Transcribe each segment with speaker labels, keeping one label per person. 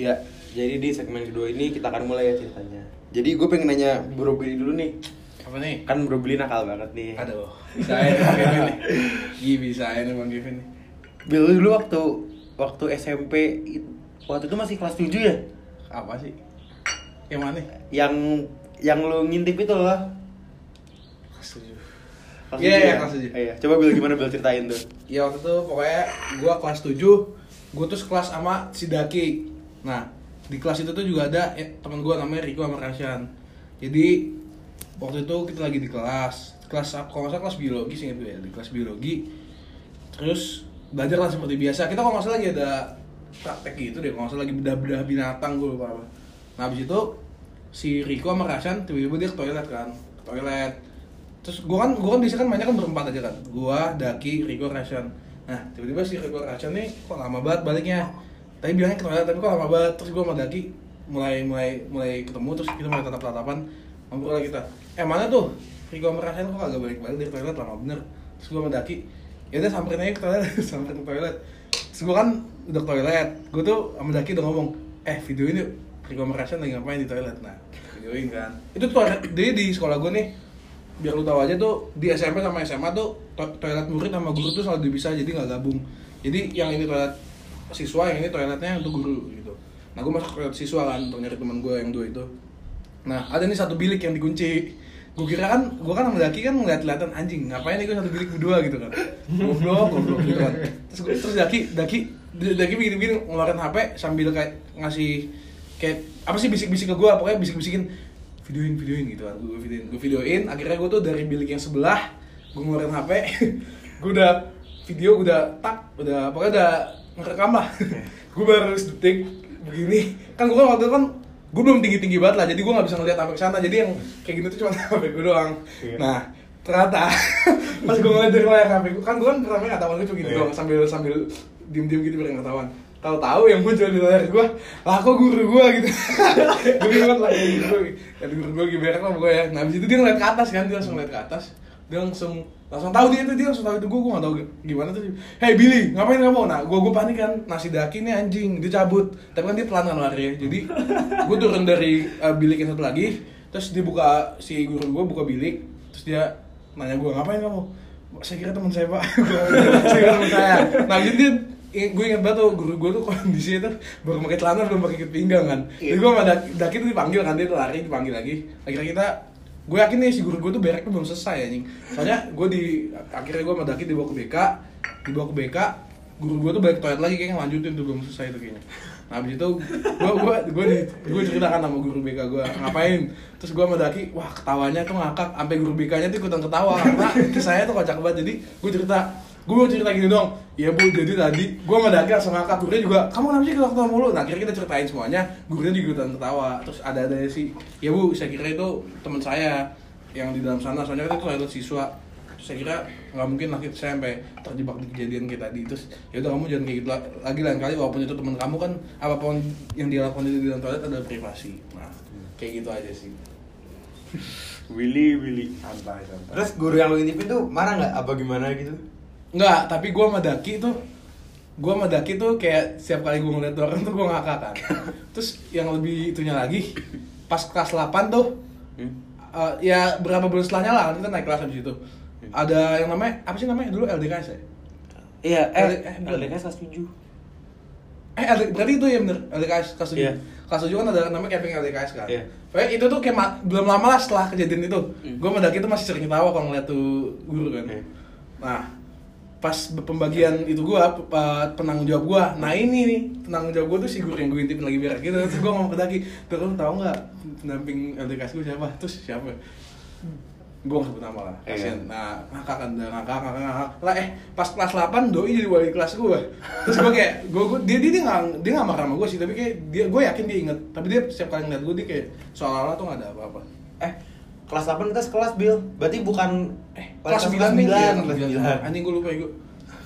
Speaker 1: Ya, jadi di segmen kedua ini kita akan mulai ya ceritanya. Jadi gue pengen nanya Bro Billy dulu nih.
Speaker 2: Apa nih?
Speaker 1: Kan Bro Billy nakal banget nih.
Speaker 2: Aduh, bisa ya Bang Kevin nih. Gih, bisa ya Bang Kevin nih.
Speaker 1: Bill lu dulu waktu waktu SMP waktu itu masih kelas 7 ya?
Speaker 2: Apa sih? Yang mana? nih?
Speaker 1: Yang yang lu ngintip itu loh.
Speaker 2: Kelas tujuh.
Speaker 1: Kelas
Speaker 2: Iya,
Speaker 1: tujuh
Speaker 2: iya,
Speaker 1: ya?
Speaker 2: kelas tujuh.
Speaker 1: Iya. Coba Bill gimana Bill ceritain tuh.
Speaker 2: Ya waktu itu pokoknya gua kelas 7 Gua tuh sekelas sama si Daki Nah di kelas itu tuh juga ada eh, teman gua namanya Riko sama Rasyan. Jadi waktu itu kita lagi di kelas. Kelas, kalau nggak salah kelas biologi sih gitu ya Di kelas biologi. Terus belajar lah seperti biasa. Kita kalau nggak salah lagi ada praktek gitu deh Kalau nggak salah lagi bedah-bedah binatang gue lupa apa. Nah abis itu si Riko sama Rasyan tiba-tiba dia ke toilet kan Ke toilet. Terus gua kan gua kan biasanya kan mainnya kan berempat aja kan. Gua Daki Rico Rashan nah tiba-tiba si Rico Rashan nih kok lama banget baliknya tadi bilangnya ke toilet tapi kok lama banget. Terus gua sama Daki mulai mulai mulai ketemu terus kita mulai tatap tatapan. Ngobrol lah kita eh mana tuh? Rico sama Rashan kok agak balik balik dari toilet? Lama bener. Terus gua sama Daki ya udah samperin aja ke toilet. Samperin ke toilet. Terus gua kan udah ke toilet. Gua tuh sama Daki udah ngomong eh videoin yuk. Rico sama Rashan lagi ngapain di toilet? Nah videoin kan. Itu toilet jadi di sekolah gua nih biar lu tahu aja tuh di SMP sama SMA tuh to- toilet murid sama guru tuh selalu dipisah jadi nggak gabung. Jadi yang ini toilet siswa yang ini toiletnya untuk guru gitu. Nah gue masuk toilet siswa kan untuk nyari teman gue yang dua itu. Nah ada nih satu bilik yang dikunci. Gue kira kan gue kan sama Daki kan ngeliat lihatan anjing ngapain nih gue satu bilik berdua? gitu kan. Goblok goblok gitu kan terus terus Daki Daki Daki begini begini ngeluarin HP sambil kayak ngasih kayak apa sih bisik-bisik ke gue pokoknya bisik-bisikin. Videoin videoin gitu kan gue videoin gue videoin. Akhirnya gue tuh dari bilik yang sebelah gue ngeluarin hp gue udah video udah tak udah pokoknya udah ngerekam lah. Gue baru detik begini. Kan gue kan waktu itu kan gue belum tinggi tinggi banget lah jadi gue nggak bisa ngeliat sampai ke sana. Jadi yang kayak gini tuh cuma hp gue doang.
Speaker 1: Iya.
Speaker 2: nah ternyata pas gue ngeliat dari layar hp gue kan gue kan pertama nggak tahu gue cuma gitu
Speaker 1: Iya.
Speaker 2: doang sambil sambil diem diem gitu biar nggak ketahuan. Tahu-tahu yang muncul di layar gue lah kok guru gue gitu. Gue ingat lah guru gue ya guru gue berak lah pokoknya. Nah abis itu dia ngeliat ke atas kan dia langsung ngeliat ke atas. Dia langsung langsung tahu dia itu dia langsung tahu itu. Gue gue nggak tahu gimana tuh. Hey Billy ngapain kamu? Nah gue gue panik kan. Nasi daki nih anjing. Dia cabut. Tapi kan dia pelan kan lari. Jadi gue turun dari uh, bilik yang satu lagi. Terus dia buka si guru gue buka bilik terus dia nanya gue ngapain kamu? Saya kira teman saya pak. Saya kira teman saya. Nah itu dia gue inget banget tuh guru gue tuh kondisinya tuh baru pakai celana belum pakai ikat pinggang kan. Jadi gue sama Daki, Daki tuh dipanggil kan dia tuh lari dipanggil lagi. Akhirnya kita gue yakin nih si guru gue tuh bereknya belum selesai anjing. Soalnya gue di akhirnya gue sama Daki dibawa ke BK dibawa ke BK guru gue tuh balik ke toilet lagi kayaknya lanjutin tuh belum selesai tuh kayaknya. Nah abis itu gue gue gue di gue ceritakan sama guru BK gue ngapain? Terus gue sama Daki wah ketawanya tuh ngakak sampai guru BK nya tuh ikutan ketawa. Karena kisahnya tuh kocak banget jadi gue cerita gue mau cerita gini dong. Iya bu jadi tadi gue sama Daki langsung ngakak. Gurunya juga kamu kenapa sih ketawa mulu? Nah akhirnya kita ceritain semuanya. Gurunya juga ikutan ketawa terus ada ada sih ya bu saya kira itu teman saya yang di dalam sana. Soalnya kan itu toilet siswa. Terus saya kira nggak mungkin lah kita- saya sampai terjebak di kejadian kayak tadi. Terus ya udah kamu jangan kayak gitu la- lagi lain kali walaupun itu teman kamu kan apa pun yang dia lakukan di dalam toilet adalah privasi. Nah kayak gitu aja sih.
Speaker 1: Willy Willy.
Speaker 2: santai santai.
Speaker 1: Terus guru yang lu intipin tuh marah nggak? Apa gimana gitu?
Speaker 2: Enggak, tapi gue sama Daki tuh gue sama Daki tuh kayak setiap kali gue ngeliat orang tuh gue ngakak kan Terus yang lebih itunya lagi Pas kelas 8 tuh
Speaker 1: Hmm?
Speaker 2: eh, Ya berapa bulan setelahnya lah, kita naik kelas habis itu Ada yang namanya, apa sih namanya dulu LDKS ya?
Speaker 1: Iya,
Speaker 2: Eh,
Speaker 1: eh,
Speaker 2: eh,
Speaker 1: LDK kelas 7.
Speaker 2: Eh, LD, berarti itu ya bener, LDKS kelas 7
Speaker 1: Iya.
Speaker 2: Kelas 7 kan ada namanya camping LDKS kan
Speaker 1: Iya.
Speaker 2: Pokoknya itu tuh kayak belum lama lah setelah kejadian itu
Speaker 1: Hmm.
Speaker 2: Gue sama Daki tuh masih sering ketawa kalau ngeliat tuh guru kan
Speaker 1: Iya.
Speaker 2: Nah, pas pembagian itu gua pe- pe- penanggung jawab gua. Nah, ini nih penanggung jawab gua tuh si guru yang gue intipin lagi berak gitu. Terus gua ngomong ke Daki, "Tuh lu tahu nggak pendamping LDKS gua siapa?" Terus siapa? Gua nggak sebut nama lah.
Speaker 1: Iya.
Speaker 2: Kasian. Nah, ngakak kan, ngakak, ngakak, ngakak. Lah eh pas kelas 8 doi jadi wali kelas gua. Terus gua kayak gua, gua dia dia dia nggak dia nggak marah sama gua sih, tapi kayak dia gua yakin dia inget. Tapi dia setiap kali ngeliat gua dia kayak seolah-olah tuh nggak ada apa-apa.
Speaker 1: Eh, kelas 8 kita sekelas, Bill. Berarti bukan
Speaker 2: Eh, kelas 9
Speaker 1: kelas
Speaker 2: nih,
Speaker 1: 9,
Speaker 2: iya,
Speaker 1: kelas 9.
Speaker 2: Anjing gue lupa gue.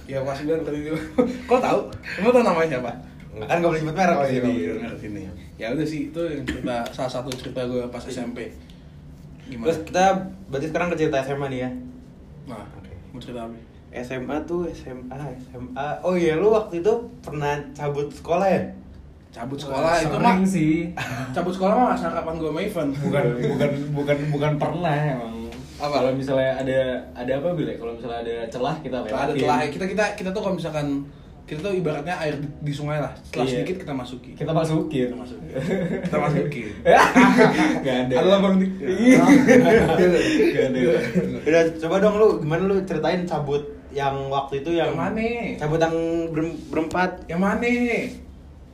Speaker 2: Ya kelas 9 berarti itu. Kau tahu? Kamu tahu namanya siapa?
Speaker 1: Nggak kan gak boleh nyebut merek
Speaker 2: Oh
Speaker 1: di
Speaker 2: iya,
Speaker 1: sini.
Speaker 2: merek ini. Ya udah sih itu yang cerita salah satu cerita gue pas SMP. Gimana?
Speaker 1: Terus kita berarti sekarang ke cerita SMA nih ya.
Speaker 2: nah,
Speaker 1: Oke.
Speaker 2: mau cerita apa?
Speaker 1: SMA tuh SMA, SMA. Oh iya, lu waktu itu pernah cabut sekolah ya?
Speaker 2: Cabut sekolah itu mah.
Speaker 3: sih.
Speaker 2: Cabut sekolah mah masa kapan gue sama Ivan
Speaker 3: bukan bukan bukan bukan pernah emang.
Speaker 2: Apa?
Speaker 3: kalau misalnya ada ada apa bile kalau misalnya ada celah kita
Speaker 2: Kalau ada celah. Kita kita kita tuh kalau misalkan kita tuh ibaratnya air di, di sungai lah. Setelah
Speaker 3: Iya.
Speaker 2: sedikit kita masuki.
Speaker 3: Kita masukin.
Speaker 2: Kita masukin. Kita masukin.
Speaker 3: Gak ada.
Speaker 2: Ada bang dik?
Speaker 3: Iya. Gak ada
Speaker 1: Udah coba dong lu gimana lu ceritain cabut yang waktu itu yang
Speaker 2: Yang mana?
Speaker 1: Cabut yang berem- berempat?
Speaker 2: Yang mana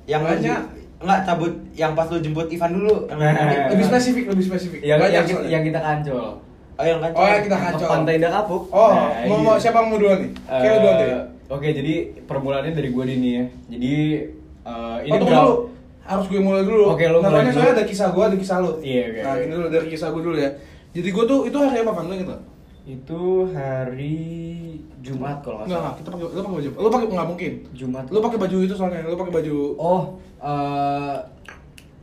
Speaker 1: yang
Speaker 2: Banyak.
Speaker 1: Enggak, cabut yang pas lu jemput Ivan dulu.
Speaker 3: Nah.
Speaker 2: lebih spesifik lebih spesifik
Speaker 3: yang yang,
Speaker 2: soalnya.
Speaker 3: yang kita kancol
Speaker 1: Oh, yang kan.
Speaker 2: Oh, yang kita
Speaker 3: Ke
Speaker 2: kancol.
Speaker 3: pantai Dakapuk
Speaker 2: oh
Speaker 3: Nah,
Speaker 2: mau,
Speaker 3: iya.
Speaker 2: mau siapa mau duluan nih kayak lu duluan deh
Speaker 3: Oke, jadi permulaannya dari gue nih ya. Jadi eh, ini
Speaker 2: oh, tunggu
Speaker 3: berapa-
Speaker 2: dulu harus gue mulai dulu
Speaker 3: Oke, lu mulai
Speaker 2: Namanya
Speaker 3: dulu.
Speaker 2: soalnya ada kisah gue ada kisah lu
Speaker 3: Iya, oke,
Speaker 2: nah
Speaker 3: oke.
Speaker 2: ini dulu dari kisah gue dulu ya jadi gue tuh itu hari apa kan inget nggak?
Speaker 3: Itu hari Jumat kalau nggak
Speaker 2: Enggak,
Speaker 3: salah.
Speaker 2: enggak, kita pakai lu pakai baju apa? Lu pakai enggak mungkin.
Speaker 3: Jumat.
Speaker 2: Lu pakai baju itu soalnya, lu pakai baju
Speaker 3: Oh, eh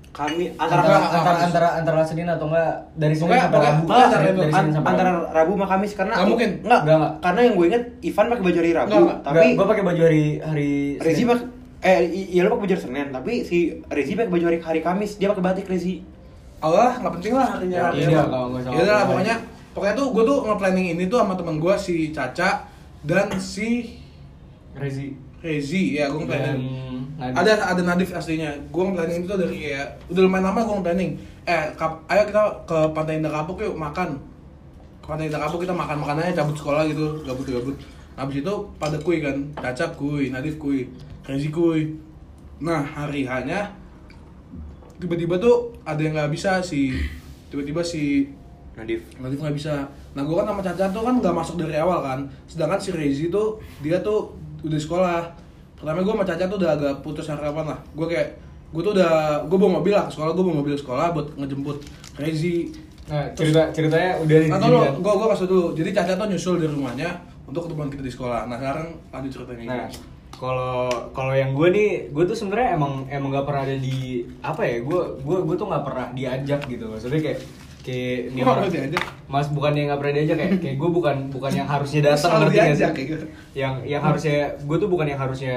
Speaker 1: Kami
Speaker 3: antara
Speaker 1: antara
Speaker 2: Enggak,
Speaker 3: antara,
Speaker 2: enggak.
Speaker 3: antara antara Senin atau enggak dari Senin
Speaker 2: Pokoknya-
Speaker 3: sampai Rabu. Dari-
Speaker 2: antara-
Speaker 3: dari Senin sampai
Speaker 1: antara
Speaker 3: Rabu.
Speaker 1: Rabu sama Kamis karena
Speaker 2: Nggak mungkin.
Speaker 1: Enggak,
Speaker 3: Nggak, nggak.
Speaker 1: Karena yang gue inget Ivan pakai baju hari Rabu,
Speaker 2: Nggak, nggak.
Speaker 1: tapi
Speaker 3: gue pakai baju hari hari
Speaker 1: Rezi
Speaker 3: Senin.
Speaker 1: pak eh iya lu pakai baju hari Senin, tapi si Rezi pakai baju hari, hari Kamis, dia pakai batik Rezi.
Speaker 2: Allah, nggak penting lah harinya.
Speaker 3: Ya,
Speaker 2: hari
Speaker 3: iya, kalau nggak salah.
Speaker 2: Ya udah lah, pokoknya pokoknya tuh gue tuh nge-planning ini tuh sama temen gue si Caca dan si
Speaker 3: Rezi.
Speaker 2: Rezi ya gue nge-planning. Ada ada Nadif aslinya. Gue nge-planning itu dari kayak udah lumayan lama gue nge-planning. Eh, kap, ayo kita ke Pantai Indah Kapuk yuk makan. Ke Pantai Indah Kapuk kita makan-makan aja cabut sekolah gitu, gabut-gabut. Habis itu pada kuy kan, Caca kuy, Nadif kuy, Rezi kuy. Nah, hari hanya tiba-tiba tuh ada yang nggak bisa si tiba-tiba si
Speaker 1: Nadif.
Speaker 2: Nadif nggak bisa. Nah gue kan sama Caca tuh kan nggak masuk dari awal kan. Sedangkan si Rezi tuh dia tuh udah sekolah. Pertama gue sama Caca tuh udah agak putus harapan lah. Gue kayak gue tuh udah gue bawa mobil lah ke sekolah. Gue bawa mobil sekolah buat ngejemput Rezi.
Speaker 3: Nah, cerita ceritanya udah di
Speaker 2: Atau
Speaker 3: sini
Speaker 2: lo, gue gue kasih dulu. Jadi Caca tuh nyusul di rumahnya untuk ketemuan kita di sekolah. Nah sekarang lanjut ceritanya.
Speaker 3: Nah, kalau kalau yang gue nih, gue tuh sebenarnya emang emang gak pernah ada di apa ya? Gue gue gue tuh nggak pernah diajak gitu. Maksudnya kayak kayak ini orang? Mas bukan yang nggak pernah diajak kayak kayak gue bukan bukan yang harusnya datang ngerti nggak
Speaker 2: diajak
Speaker 3: sih?
Speaker 2: kayak gitu.
Speaker 3: Yang yang harusnya gue tuh bukan yang harusnya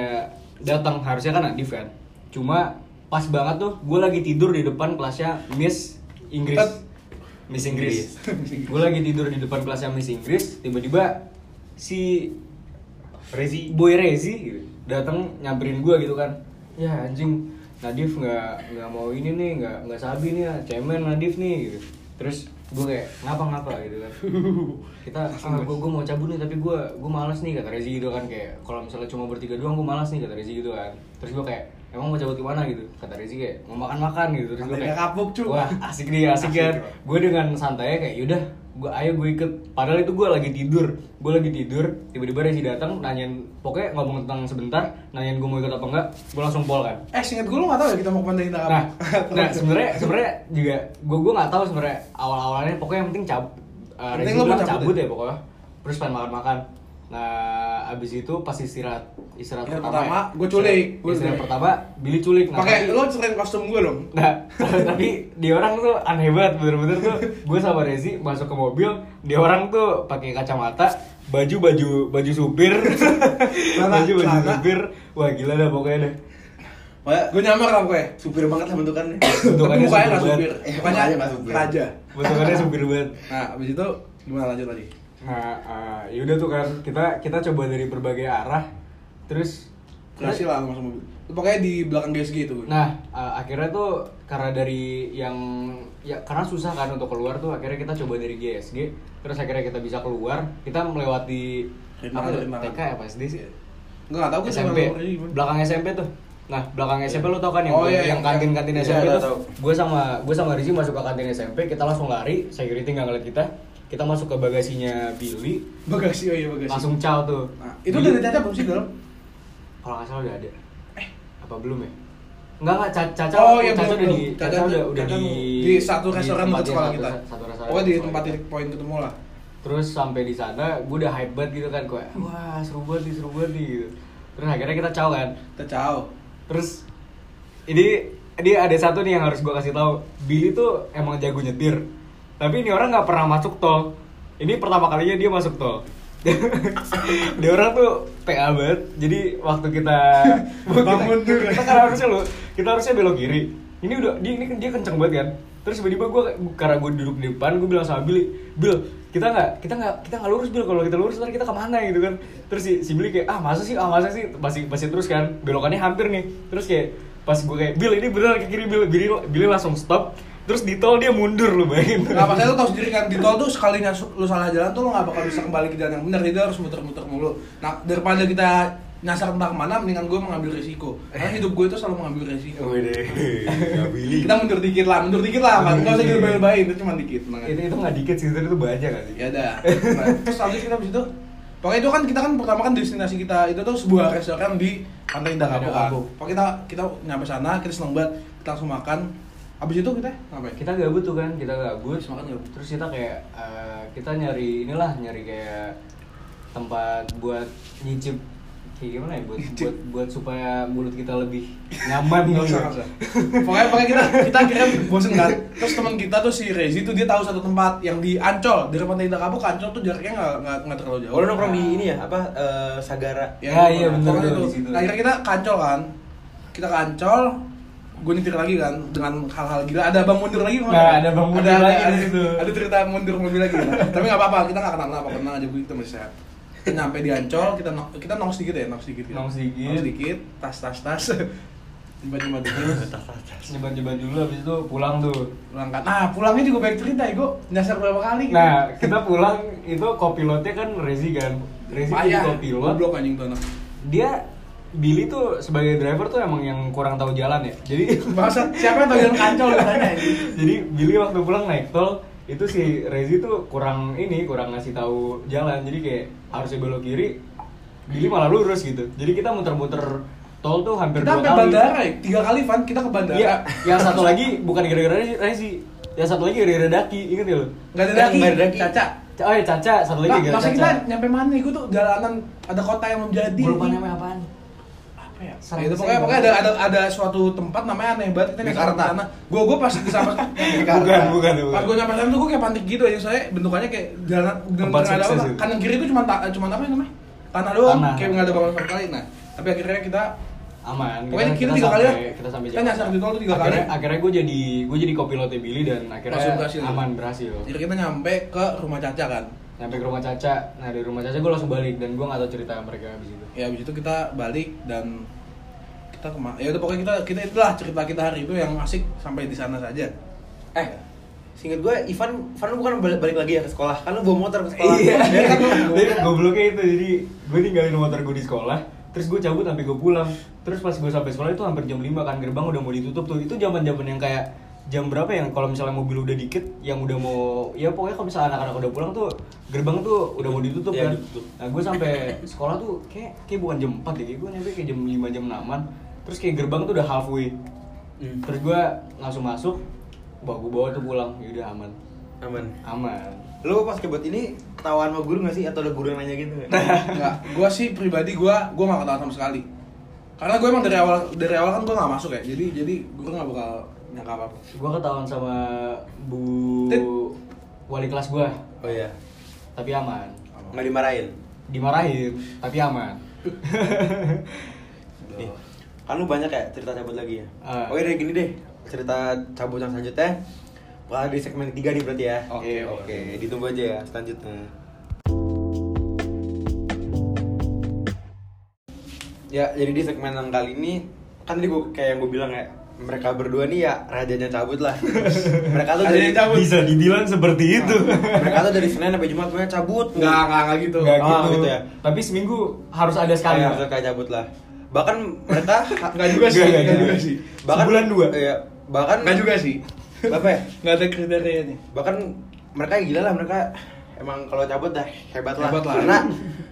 Speaker 3: datang harusnya kan Nadif kan. Cuma pas banget tuh gue lagi tidur di depan kelasnya Miss Inggris.
Speaker 2: Tet.
Speaker 3: Miss Inggris. gue lagi tidur di depan kelasnya Miss Inggris, tiba-tiba si
Speaker 1: Rezi.
Speaker 3: Boy Rezi gitu, datang nyamperin gue gitu kan ya anjing Nadif nggak nggak mau ini nih nggak nggak sabi nih ya cemen Nadif nih gitu terus gue kayak ngapa ngapa gitu kan. Kita ah gue gue mau cabut nih tapi gue gue malas nih kata Rezi gitu kan kayak kalau misalnya cuma bertiga doang gue malas nih kata Rezi gitu kan. Terus gue kayak emang mau cabut ke mana? gitu. Kata Rezi kayak mau makan makan gitu. Terus gue kayak
Speaker 2: Kapuk, cu.
Speaker 3: wah asik nih asik,
Speaker 1: Asik,
Speaker 3: kan gue dengan santai kayak yaudah gue ayo gue ikut. Padahal itu gue lagi tidur. Gue lagi tidur tiba-tiba Rezi datang nanyain pokoknya ngomong tentang sebentar nanyain gue mau ikut apa enggak gue langsung pol kan.
Speaker 2: Eh singkat gue lu nggak tahu ya kita mau ke Pantai Indah
Speaker 3: nah nah sebenarnya sebenarnya juga gue gue nggak tahu sebenarnya awal awalnya pokoknya yang penting cab uh,
Speaker 2: Penting
Speaker 3: Rezi
Speaker 2: lu mau
Speaker 3: bilang
Speaker 2: cabut
Speaker 3: cabut
Speaker 2: ya?
Speaker 3: ya pokoknya. Terus pengen makan makan nah abis itu pas istirahat istirahat
Speaker 2: Yang
Speaker 3: pertama,
Speaker 2: pertama,
Speaker 3: ya,
Speaker 2: gua culik,
Speaker 3: istirahat-
Speaker 2: gua
Speaker 3: istirahat
Speaker 2: culik.
Speaker 3: pertama Billy culik nah,
Speaker 2: Pakai lo ceritain kostum gue dong.
Speaker 3: Nah, tapi dia orang tuh aneh banget, bener-bener tuh gue sama Rezi masuk ke mobil, dia orang tuh pakai kacamata, baju baju baju supir, baju baju supir, wah gila dah pokoknya deh.
Speaker 2: Gue nyamar lah pokoknya.
Speaker 1: supir banget lah bentukannya.
Speaker 2: Tapi
Speaker 3: Bentukannya
Speaker 2: mukanya
Speaker 3: supir banget.
Speaker 2: supir,
Speaker 1: Eh,
Speaker 2: mukanya
Speaker 1: supir.
Speaker 2: raja.
Speaker 3: Bentukannya supir banget.
Speaker 2: Nah, abis itu gimana lanjut lagi?
Speaker 3: Nah, uh, yaudah tuh kan kita kita coba dari berbagai arah, terus
Speaker 2: Berhasil lah. Itu Pokoknya di belakang GSG itu.
Speaker 3: Nah, uh, akhirnya tuh karena dari yang ya karena susah kan untuk keluar tuh akhirnya kita coba dari GSG, terus akhirnya kita bisa keluar, kita melewati
Speaker 2: Rintangan,
Speaker 3: apa tuh?
Speaker 2: rintangan.
Speaker 3: TK apa SD sih?
Speaker 2: Enggak tahu gue
Speaker 3: SMP. Belakang SMP tuh. Nah, belakang SMP lo tau kan yang
Speaker 2: Oh, iya,
Speaker 3: yang
Speaker 2: yang-
Speaker 3: kantin-kantin
Speaker 1: iya,
Speaker 3: SMP
Speaker 1: tahu,
Speaker 3: tuh. Gue sama gue sama Rizky masuk ke kantin SMP, kita langsung lari, security nggak ngeliat kita. Kita masuk ke bagasinya Billy,
Speaker 2: Bagasi, oh iya bagasi.
Speaker 3: langsung caw tuh.
Speaker 2: Nah, itu
Speaker 3: Billy-
Speaker 2: udah ada caca belum sih dalam?
Speaker 3: kalau nggak salah udah ada. Eh, apa belum ya? Enggak enggak Ca- Caca
Speaker 2: Oh iya
Speaker 3: Caca
Speaker 2: belum,
Speaker 3: udah di. Caca udah udah di
Speaker 2: di satu restoran dekat sekolah kita.
Speaker 3: satu- Satu restoran.
Speaker 2: Pokoknya di tempat titik poin ketemu lah.
Speaker 3: Terus sampai di sana gue udah hype banget gitu kan kayak wah seru banget nih, seru banget nih gitu. Terus akhirnya kita caw kan.
Speaker 2: Kita ciao.
Speaker 3: Terus ini ini ada satu nih yang harus gue kasih tahu. Billy tuh emang jago nyetir. Tapi ini orang nggak pernah masuk tol. Ini pertama kalinya dia masuk tol. dia orang tuh PA banget. Jadi waktu kita kita,
Speaker 2: tuh.
Speaker 3: kita kan harusnya lo kita harusnya belok kiri. Ini udah dia ini dia kenceng banget kan. Terus tiba-tiba gue karena gue duduk di depan gue bilang sama Billy Bill kita nggak kita nggak kita nggak lurus Bill kalau kita lurus ntar kita ke mana? Gitu kan. Terus si, si Billy kayak ah masa sih? Ah masa sih? Masih masih terus kan. Belokannya hampir nih. Terus kayak pas gue kayak Bill ini beneran ke kiri Bill Billy, Billy langsung stop terus di tol dia mundur lu bayangin
Speaker 2: Nggak apa lu tau sendiri kan di tol tuh sekalinya su- lu salah jalan tuh lu nggak bakal bisa kembali ke jalan yang benar jadi harus muter-muter mulu. Nah daripada kita nyasar entah ke mana, mendingan gue mengambil resiko. Karena hidup gue itu selalu mengambil
Speaker 1: Billy.
Speaker 2: Kita mundur dikit lah, mundur dikit lah, kan? Nggak usah dilebay-lebayin, itu cuma dikit. aja.
Speaker 3: itu itu nggak dikit sih itu banyak gak sih
Speaker 2: Ya udah. Nah, terus habis kita habis itu Pokoknya itu kan kita kan pertama kan destinasi kita itu tuh sebuah restoran di Pantai Indah Kapuk.
Speaker 3: Kapuk.
Speaker 2: Pokoknya kita kita nyampe sana, kita seneng banget, kita langsung makan. Habis itu kita ngapain?
Speaker 3: kita gabut tuh kan kita gabut
Speaker 2: Terus makan gabut.
Speaker 3: terus kita kayak eh, kita nyari inilah nyari kayak tempat buat nyicip kayak gimana ya buat buat buat supaya mulut kita lebih nyaman
Speaker 2: Nggak
Speaker 3: gitu
Speaker 2: nggak usah. Pokoknya, pokoknya kita kita akhirnya bosen kan. Terus teman kita tuh si Rezi tuh dia tahu satu tempat yang di Ancol dari Pantai Indah Kapuk ke Ancol tuh jaraknya nggak nggak nggak terlalu jauh.
Speaker 1: Oh, lu nongkrong di ini ya? Apa eh, Sagara?
Speaker 3: Ya, iya, bener,
Speaker 2: pokoknya
Speaker 3: bener,
Speaker 2: itu.
Speaker 3: di situ.
Speaker 2: Nah, akhirnya kita ke Ancol kan. Kita ke Ancol, gue nyetir lagi kan dengan hal-hal gila. Ada bang mundur lagi kemarin?
Speaker 3: Nah, ada bang mundur
Speaker 2: ada,
Speaker 3: lagi
Speaker 2: ada,
Speaker 3: di situ.
Speaker 2: Ada cerita mundur mobil lagi. kan? Tapi nggak apa-apa, kita nggak kenapa-napa. Tenang aja, kita masih sehat. Nyampe di Ancol, kita nong, kita nong sedikit ya, nong sedikit. ya.
Speaker 3: Nong sedikit.
Speaker 2: Nong sedikit, tas tas tas. Tiba-tiba dulu.
Speaker 3: nyeban nyeban dulu habis itu pulang tuh
Speaker 2: Berangkat. Nah, pulangnya juga baik cerita ya, gue nyasar berapa kali. gitu.
Speaker 3: nah kita pulang itu kopilotnya kan Rezi kan Rezi jadi
Speaker 2: Payah,
Speaker 3: kopilot
Speaker 2: goblok anjing tuh anak.
Speaker 3: dia Billy tuh sebagai driver tuh emang yang kurang tahu jalan ya jadi
Speaker 2: Bangsat, siapa yang tau jalan kancol katanya
Speaker 3: jadi Billy waktu pulang naik tol itu si Rezi tuh kurang ini kurang ngasih tahu jalan jadi kayak harusnya belok kiri Billy malah lurus gitu jadi kita muter-muter tol tuh hampir
Speaker 2: Kita
Speaker 3: dua kali
Speaker 2: bandara ya, tiga kali Van, kita ke bandara.
Speaker 3: iya yang satu lagi bukan gara-gara Rezi yang satu lagi gara-gara Daki inget ya lo
Speaker 2: Gak ada
Speaker 1: Yang
Speaker 2: daki,
Speaker 1: nggak ada daki.
Speaker 2: Caca.
Speaker 3: oh ya Caca satu lagi
Speaker 2: Nah,
Speaker 3: gara-gara
Speaker 2: masa
Speaker 3: Caca
Speaker 2: kita nyampe mana? Gue tuh jalanan ada kota yang belum jadi.
Speaker 3: Gue lupa
Speaker 2: anjing.
Speaker 3: namanya apaan
Speaker 2: Apa ya?
Speaker 3: Serang
Speaker 2: Ya, itu
Speaker 3: saya
Speaker 2: pokoknya pokoknya ada ada ada suatu tempat namanya aneh banget kita nyampe
Speaker 1: Jakarta.
Speaker 2: sana. Gue gue pas di sana
Speaker 3: bukan bukan bukan
Speaker 2: Pas gue nyampe sana tuh gue kayak panik gitu aja soalnya bentukannya kayak jalan nggak ada apa. Kanan kiri itu cuma cuma apa ya namanya? Tanah doang,
Speaker 3: Tanah.
Speaker 2: kayak nggak ada bangunan sama sekali. Nah, tapi akhirnya kita
Speaker 3: aman
Speaker 2: Pokoknya kita tiga kali ya.
Speaker 3: kita sampai
Speaker 2: Kita nyasar di tol tuh tiga
Speaker 3: akhirnya,
Speaker 2: kali.
Speaker 3: akhirnya gue jadi gue jadi kopilotnya Billy dan akhirnya
Speaker 2: berhasil.
Speaker 3: aman berhasil
Speaker 2: jadi kita nyampe ke rumah Caca kan.
Speaker 3: Sampai ke rumah Caca. Nah dari rumah Caca gue langsung balik dan gue gak tahu cerita mereka abis itu.
Speaker 2: Ya habis itu kita balik dan kita ke mana ya udah pokoknya kita kita itulah cerita kita hari itu yang asik sampai di sana saja.
Speaker 1: Eh, singkat gue, Ivan, Ivan lu bukan balik, lagi ya ke sekolah? Kan lu bawa motor ke sekolah.
Speaker 3: iya.
Speaker 2: Dia kan
Speaker 3: Jadi gobloknya itu jadi gue ninggalin motor gue di sekolah terus gue cabut sampai gue pulang. Terus pas gue sampai sekolah itu hampir jam 5 kan gerbang udah mau ditutup tuh. Itu zaman zaman yang kayak jam berapa yang kalau misalnya mobil udah dikit yang udah mau ya pokoknya kalau misalnya anak-anak udah pulang tuh gerbang tuh udah mau ditutup
Speaker 1: Iya,
Speaker 3: kan
Speaker 1: ditutup.
Speaker 3: nah gue sampai sekolah tuh kayak kayak bukan jam 4 deh kayak gue nyampe kayak jam 5 jam 6 terus kayak gerbang tuh udah halfway
Speaker 1: Hmm.
Speaker 3: terus gue langsung masuk bawa gue bawa tuh pulang ya udah aman
Speaker 1: Aman.
Speaker 3: aman
Speaker 1: Lu pas kebut ini ketahuan sama guru gak sih? Atau ada guru yang nanya gitu gak?
Speaker 2: Enggak, gua sih pribadi gua gua gak ketahuan sama sekali. Karena gue emang dari awal dari awal kan gua gak masuk ya. Jadi jadi guru gak bakal nyangka apa-apa.
Speaker 3: Gua ketahuan sama Bu
Speaker 2: Tit.
Speaker 3: wali kelas gua,
Speaker 1: Oh iya.
Speaker 3: tapi aman.
Speaker 1: Nggak dimarahin?
Speaker 3: Dimarahin, tapi aman.
Speaker 1: Nih, kan lu banyak ya cerita cabut lagi ya?
Speaker 3: Ah.
Speaker 1: Oke deh gini deh, cerita cabut yang selanjutnya Bakal di segmen ketiga nih berarti ya
Speaker 2: Oke,
Speaker 1: Oke,
Speaker 2: oke.
Speaker 1: ditunggu aja ya selanjutnya Ya, jadi di segmen yang kali ini Kan tadi gue kayak yang gue bilang ya Mereka berdua nih ya rajanya cabut lah Mereka tuh dari
Speaker 2: cabut.
Speaker 3: Bisa dibilang seperti itu.
Speaker 1: Mereka tuh dari Senin sampai Jumat pokoknya cabut
Speaker 2: Enggak, enggak, enggak gitu.
Speaker 3: Nggak
Speaker 1: Oh, gitu ya.
Speaker 3: Tapi seminggu harus ada sekali.
Speaker 1: Kayak harus kayak cabut lah Bahkan mereka
Speaker 2: Enggak juga sih,
Speaker 3: Nggak, nggak,
Speaker 2: enggak juga
Speaker 3: nggak.
Speaker 2: sih.
Speaker 1: bahkan
Speaker 3: Sebulan dua.
Speaker 1: Iya, bahkan
Speaker 2: Enggak juga sih.
Speaker 1: Apa ya?
Speaker 2: Enggak ada kriterianya.
Speaker 1: bahkan mereka gila lah mereka emang kalau cabut dah hebat lah,
Speaker 2: Hebat lah.
Speaker 1: karena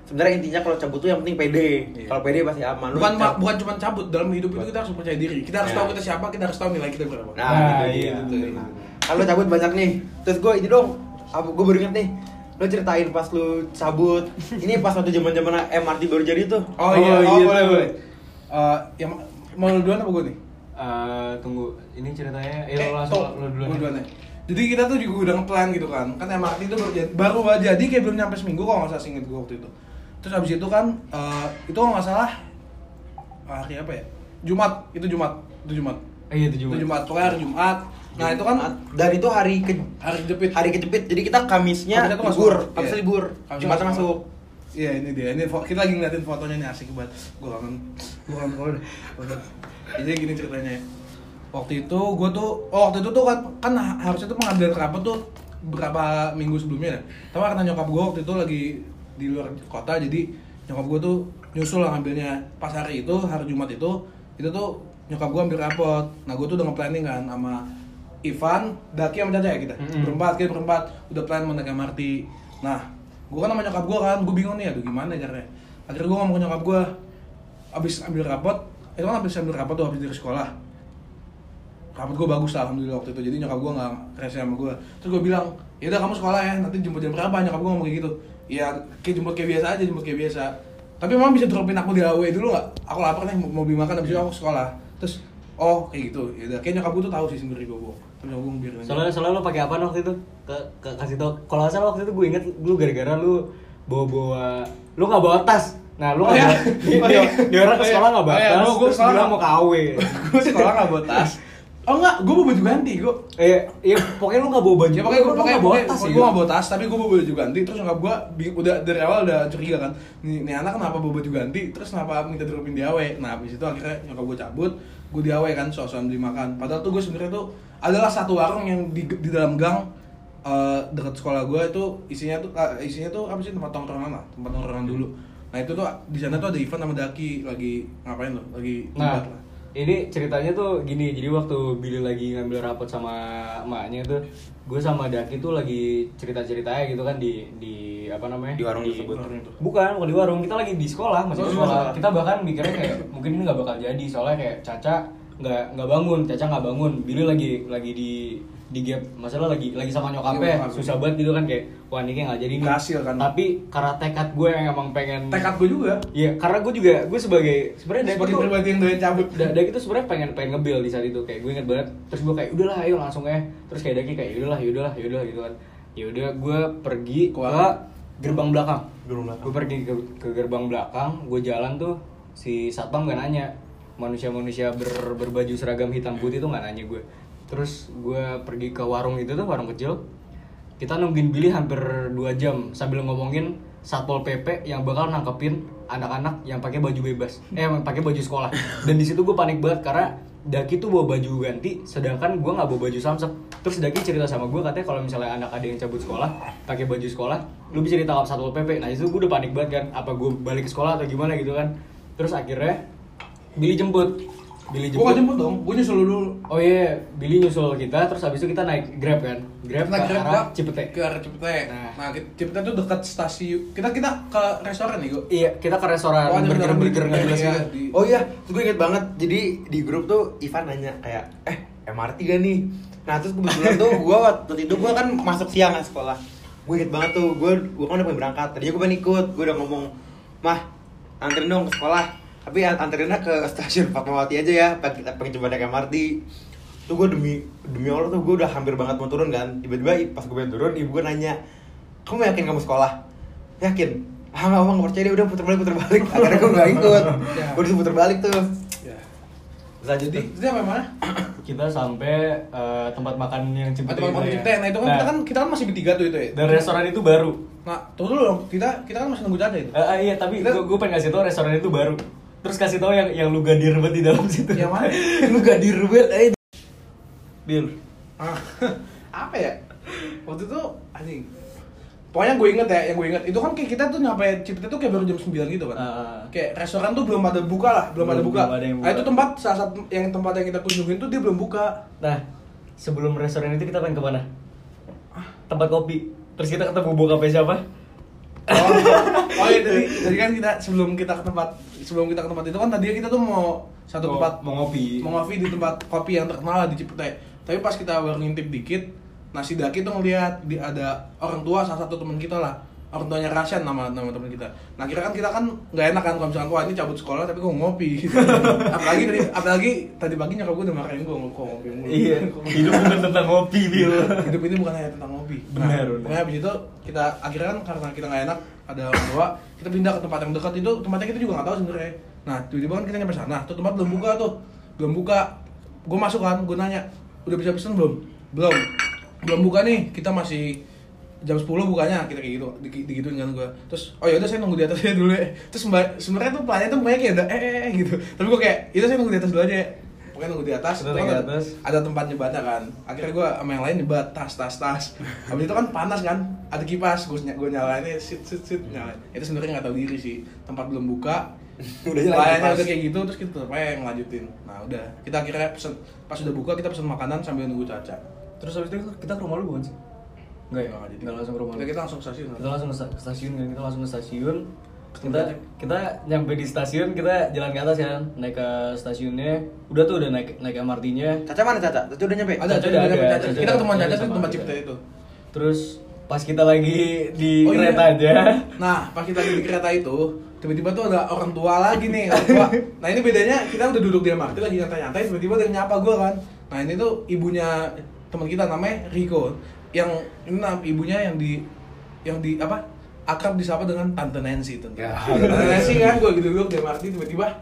Speaker 1: sebenarnya intinya kalau cabut tuh yang penting pede
Speaker 2: Iya.
Speaker 1: kalau pede pasti aman Lu
Speaker 2: Bukan
Speaker 1: cabut-
Speaker 2: bukan cuma cabut dalam hidup itu kita harus percaya diri. Kita harus
Speaker 1: Ya.
Speaker 2: tahu kita siapa, kita harus tahu nilai kita berapa.
Speaker 1: nah,
Speaker 3: Nah,
Speaker 1: gitu,
Speaker 3: iya,
Speaker 1: gitu.
Speaker 3: betul.
Speaker 1: Nah, kalau cabut banyak nih terus gue ini dong apa gue baru inget nih lo ceritain pas lu cabut ini pas waktu zaman zaman MRT baru jadi tuh
Speaker 2: Oh,
Speaker 3: Oh,
Speaker 2: iya, oh,
Speaker 3: iya,
Speaker 2: boleh boleh. Eh, yang mau lu duluan apa gue nih?
Speaker 3: Eh, tunggu, ini ceritanya. Eh,
Speaker 2: Eh,
Speaker 3: lo langsung lo duluan. ya.
Speaker 2: duluan ya. jadi kita tuh juga udah ngeplan gitu kan kan MRT itu baru jadi, baru aja jadi kayak belum nyampe seminggu kalau nggak salah singkat gue waktu itu terus habis itu kan eh, itu kalau nggak salah hari apa ya? Jumat itu Jumat itu Jumat.
Speaker 3: Eh, iya itu
Speaker 2: itu
Speaker 3: juga.
Speaker 2: Jumat pokoknya hari Jumat. Nah itu kan
Speaker 1: dan itu hari ke
Speaker 2: hari jepit
Speaker 1: hari kejepit. Jadi kita Kamisnya libur. Kamis libur.
Speaker 2: Kamisnya
Speaker 1: Jumatnya masuk.
Speaker 2: Iya ini dia, ini kita lagi ngeliatin fotonya nih asik banget. Gue kangen, gue kangen kalau. Jadi gini ceritanya. Ya Waktu itu gue tuh, oh waktu itu tuh kan, kan harusnya tuh pengambilan rapat tuh berapa minggu sebelumnya ya? Tapi karena nyokap gue waktu itu lagi di luar kota jadi nyokap gue tuh nyusul lah ngambilnya. Pas hari itu, hari Jumat itu, itu tuh nyokap gue ambil rapot. Nah gue tuh udah nge-planning kan sama Ivan, Daki sama Caca ya kita?
Speaker 3: Mm-mm.
Speaker 2: Berempat, kita berempat. Udah plan mau naik MRT Nah, gue kan sama nyokap gue kan, gue bingung nih aduh gimana ya caranya? Akhirnya gue ngomong ke nyokap gue Abis ambil rapot, itu kan abis ambil rapot tuh abis dari sekolah. Rapot gue bagus lah alhamdulillah waktu itu, jadi nyokap gue gak rese sama gue Terus gue bilang, ya udah kamu sekolah ya, nanti jemput jam berapa? Nyokap gue ngomong kayak gitu Ya kayak jemput kayak biasa aja, jemput kayak biasa Tapi emang bisa dropin aku di AW dulu gak? Aku lapar nih, mau beli makan, abis itu aku sekolah Terus, oh kayak gitu, ya udah Kayak nyokap gue tuh tahu sih sebenernya gue bohong Tapi nyokap gue.
Speaker 3: Soalnya soalnya lo pakai apa waktu itu? Ke, ke kasih tau. Kalau nggak salah waktu itu gue inget lu gara-gara lu bawa-bawa lu nggak bawa tas. Nah, lu
Speaker 2: Oh,
Speaker 3: bawa, di,
Speaker 2: Oh,
Speaker 3: di, di orang ke
Speaker 2: Oh,
Speaker 3: sekolah nggak bawa
Speaker 2: Oh,
Speaker 3: tas,
Speaker 2: Gua- gua
Speaker 3: terus
Speaker 2: sekolah
Speaker 3: mau KW.
Speaker 2: gue sekolah nggak bawa tas. Oh enggak, gue bawa baju ganti gue.
Speaker 3: Eh, iya pokoknya lu nggak bawa baju.
Speaker 2: Ya pokoknya gue pokoknya
Speaker 3: nggak bawa tas
Speaker 2: gue
Speaker 3: ya.
Speaker 2: nggak bawa tas, tapi gue bawa baju ganti. Terus nyokap gue bi- udah dari awal udah curiga kan. Nih, nih anak kenapa bawa baju ganti? Terus kenapa minta dropin di awe? Nah habis itu akhirnya nyokap gue cabut, gue di awe kan soal beli makan. Padahal tuh gue sebenarnya tuh adalah satu warung yang di, di dalam gang eh, dekat sekolah gue itu isinya tuh eh, isinya tuh apa sih tempat tongkrongan lah, tempat tongkrongan dulu. Nah itu tuh di sana tuh ada Ivan sama Daki lagi ngapain loh? Lagi
Speaker 3: Nah,
Speaker 2: lah.
Speaker 3: Ini ceritanya tuh gini, jadi waktu Billy lagi ngambil rapot sama emaknya tuh, gue sama Daki tuh lagi cerita-ceritanya gitu kan di di apa namanya?
Speaker 1: Di warung
Speaker 3: di,
Speaker 1: tersebut.
Speaker 3: Bukan, bukan di warung, kita lagi di sekolah, masih
Speaker 2: Oh,
Speaker 3: di sekolah.
Speaker 2: sekolah.
Speaker 3: Kita bahkan mikirnya kayak mungkin ini nggak bakal jadi, soalnya kayak Caca nggak nggak bangun, Caca nggak bangun, Billy lagi lagi di di gap masalah lagi lagi sama nyokapnya
Speaker 2: nyokap.
Speaker 3: susah banget gitu kan kayak wah ini kayak nggak jadi nih
Speaker 2: Berhasil kan.
Speaker 3: tapi karena tekad gue yang emang pengen
Speaker 2: Tekad gue juga.
Speaker 3: Iya, karena gue juga gue sebagai sebenarnya
Speaker 2: Sebagai
Speaker 3: tuh-
Speaker 2: pribadi yang doyan cabut.
Speaker 3: Da- Daki tuh sebenarnya pengen pengen ngebil di saat itu kayak gue inget banget terus gue kayak udahlah ayo langsung ya terus kayak Daki kayak udahlah yaudahlah yaudahlah gitu kan ya udah gue pergi
Speaker 2: Ke
Speaker 3: gerbang belakang
Speaker 1: Gerbang belakang.
Speaker 3: gue pergi ke, ke gerbang belakang gue jalan tuh si satpam gak nanya manusia-manusia ber- berbaju seragam hitam putih tuh gak nanya gue terus gue pergi ke warung itu tuh warung kecil. Kita nungguin Billy hampir 2 jam sambil ngomongin satpol pp yang bakal nangkepin anak-anak yang pakai baju bebas. Eh yang pakai baju sekolah. Dan di situ gue panik banget karena Daki tuh bawa baju ganti sedangkan gue nggak bawa baju samsek terus Daki cerita sama gue katanya kalau misalnya anak ada yang cabut sekolah pakai baju sekolah lu bisa ditangkap satpol pp nah itu gue udah panik banget kan apa gue balik ke sekolah atau gimana gitu kan. Terus akhirnya Billy jemput Billy
Speaker 2: Gue gak jemput dong, gue nyusul dulu
Speaker 3: Oh iya, Billy nyusul kita, terus habis itu kita naik Grab kan Grab
Speaker 2: Nah,
Speaker 3: ke
Speaker 2: Grab
Speaker 3: arah
Speaker 2: gua
Speaker 3: Cipete
Speaker 2: Ke arah Cipete
Speaker 3: Nah.
Speaker 2: Nah, Cipete tuh dekat stasiun Kita kita ke restoran nih, gue
Speaker 3: Iya, kita ke restoran
Speaker 2: Oh,
Speaker 3: burger burger nggak jelas gitu.
Speaker 1: Oh iya, gue inget banget. Jadi di grup tuh Ivan nanya kayak, eh MRT gak nih? Nah terus kebetulan tuh gue waktu itu gue kan masuk siang kan sekolah. Gue inget banget tuh, gue gue kan udah pengen berangkat. Tadinya gue pengen ikut, gue udah ngomong, mah anterin dong ke sekolah. Tapi an- anterinnya ke stasiun Fatmawati aja ya, pengen, pengen coba naik MRT. Tuh gue demi demi Allah tuh gue udah hampir banget mau turun kan. Tiba-tiba pas gue pengen turun, ibu gue nanya, kamu yakin kamu sekolah? Yakin? Ah nggak nggak percaya dia udah puter balik puter balik. Akhirnya gue nggak ikut.
Speaker 2: Ya.
Speaker 1: Gue disuruh puter balik tuh.
Speaker 2: Ya.
Speaker 1: Bisa jadi.
Speaker 2: Itu sampai mana?
Speaker 3: Kita sampai eh, tempat makan yang Cipete
Speaker 2: Atau
Speaker 3: itu
Speaker 2: Cipete.
Speaker 3: ya.
Speaker 2: Cipete. Nah, itu kan kita kan kita kan masih bertiga tuh itu ya.
Speaker 3: dan restoran itu baru.
Speaker 2: Nah, tunggu dulu dong. Kita kita kan masih nunggu Caca itu.
Speaker 3: Eh, eh, iya, tapi
Speaker 2: Kita-
Speaker 3: gue gue pengen kasih tau restoran itu baru. Terus kasih tau yang yang lu gadir banget di dalam situ.
Speaker 2: Yang mana?
Speaker 3: lu gadir banget, eh.
Speaker 1: Bil.
Speaker 2: Ah, apa ya? Waktu itu anjing. Pokoknya gue inget ya, yang gue inget itu kan kayak kita tuh nyampe Cipete tuh kayak baru jam 9 gitu kan.
Speaker 3: Ah.
Speaker 2: Kayak restoran tuh belum ada buka lah, belum,
Speaker 3: Belum-
Speaker 2: ada buka.
Speaker 3: belum ada yang
Speaker 2: Nah,
Speaker 3: buka.
Speaker 2: itu tempat salah satu yang tempat yang kita kunjungin tuh dia belum buka.
Speaker 3: Nah, sebelum restoran itu kita pengen ke mana? Tempat kopi. Terus kita ketemu bokapnya siapa?
Speaker 2: Oh, oh iya jadi, jadi kan kita sebelum kita ke tempat sebelum kita ke tempat itu kan tadinya kita tuh mau satu
Speaker 3: Mau-
Speaker 2: tempat
Speaker 3: mau ngopi.
Speaker 2: mau ngopi di tempat kopi yang terkenal di Cipete. Tapi pas kita baru ngintip dikit, nasi daki tuh ngeliat di, ada orang tua salah satu teman kita lah orang tuanya Rasyan nama nama teman kita. Nah kira kan kita kan nggak enak kan kalau misalkan wah ini cabut sekolah tapi gue ngopi. apalagi tadi apalagi tadi pagi nyokap gue udah marahin gue ngopi mulu.
Speaker 3: Iya, hidup bukan tentang ngopi, Bil.
Speaker 2: Hidup ini bukan hanya tentang ngopi.
Speaker 3: Benar,
Speaker 2: Nah,
Speaker 3: benar.
Speaker 2: pokoknya habis itu kita akhirnya kan karena kita nggak enak ada orang tua kita pindah ke tempat yang dekat itu tempatnya kita juga nggak tahu sebenarnya. Nah tiba-tiba kan kita nyampe sana, tuh tempat belum buka tuh, belum buka. Gue masuk kan, gue nanya, udah bisa pesen belum? Belum. Belum buka nih, kita masih jam 10 bukanya kita kayak gitu di, digituin kan gue terus oh ya udah saya nunggu di atasnya dulu ya. Terus sebenarnya tuh pelayannya tuh banyak kayak udah eh, eh, eh gitu. Tapi gue kayak itu saya nunggu di atas dulu aja ya. Pokoknya nunggu di atas kan
Speaker 3: ke
Speaker 2: ada,
Speaker 3: atas.
Speaker 2: ada tempat nyebatnya kan. Akhirnya gue sama yang lain nyebat tas tas tas. Habis itu kan panas kan ada kipas gue gue nyalainnya sit sit sit nyalain. Itu sebenarnya nggak tahu diri sih tempat belum buka.
Speaker 1: Udah
Speaker 2: pelayannya udah kayak gitu terus kita aja ngelanjutin nah udah. Kita akhirnya pesen pas udah buka kita pesen makanan sambil nunggu caca.
Speaker 3: Terus habis itu kita ke rumah lu bukan sih? Enggak ya?
Speaker 2: Nggak jadi.
Speaker 3: Enggak langsung ke rumah
Speaker 2: kita, langsung ke stasiun?
Speaker 3: Kita langsung ke sta- ke stasiun kan, kita langsung ke stasiun.
Speaker 2: Ketemu
Speaker 3: Kita kita nyampe di stasiun, kita jalan ke atas kan, naik ke stasiunnya. Udah tuh udah naik naik MRT-nya.
Speaker 1: Caca mana Caca? Caca udah nyampe?
Speaker 2: ada
Speaker 3: Caca udah ada,
Speaker 2: Caca. Kita
Speaker 3: ada
Speaker 2: Caca tuh di tempat. Cipta itu
Speaker 3: Terus pas kita lagi di
Speaker 2: Oh, iya.
Speaker 3: kereta aja,
Speaker 2: Nah, pas kita lagi di kereta itu, tiba-tiba tuh ada orang tua lagi nih, orang tua. Nah, ini bedanya kita udah duduk di MRT lagi nyantai-nyantai, tiba-tiba dia nyapa gue kan. Nah, ini tuh ibunya teman kita namanya Rico. Yang ini nam- ibunya yang di yang di apa? akrab disapa dengan Tante Nancy tuh.
Speaker 1: Ya.
Speaker 2: Tante Nancy kan gue gitu duduk di MRT tiba-tiba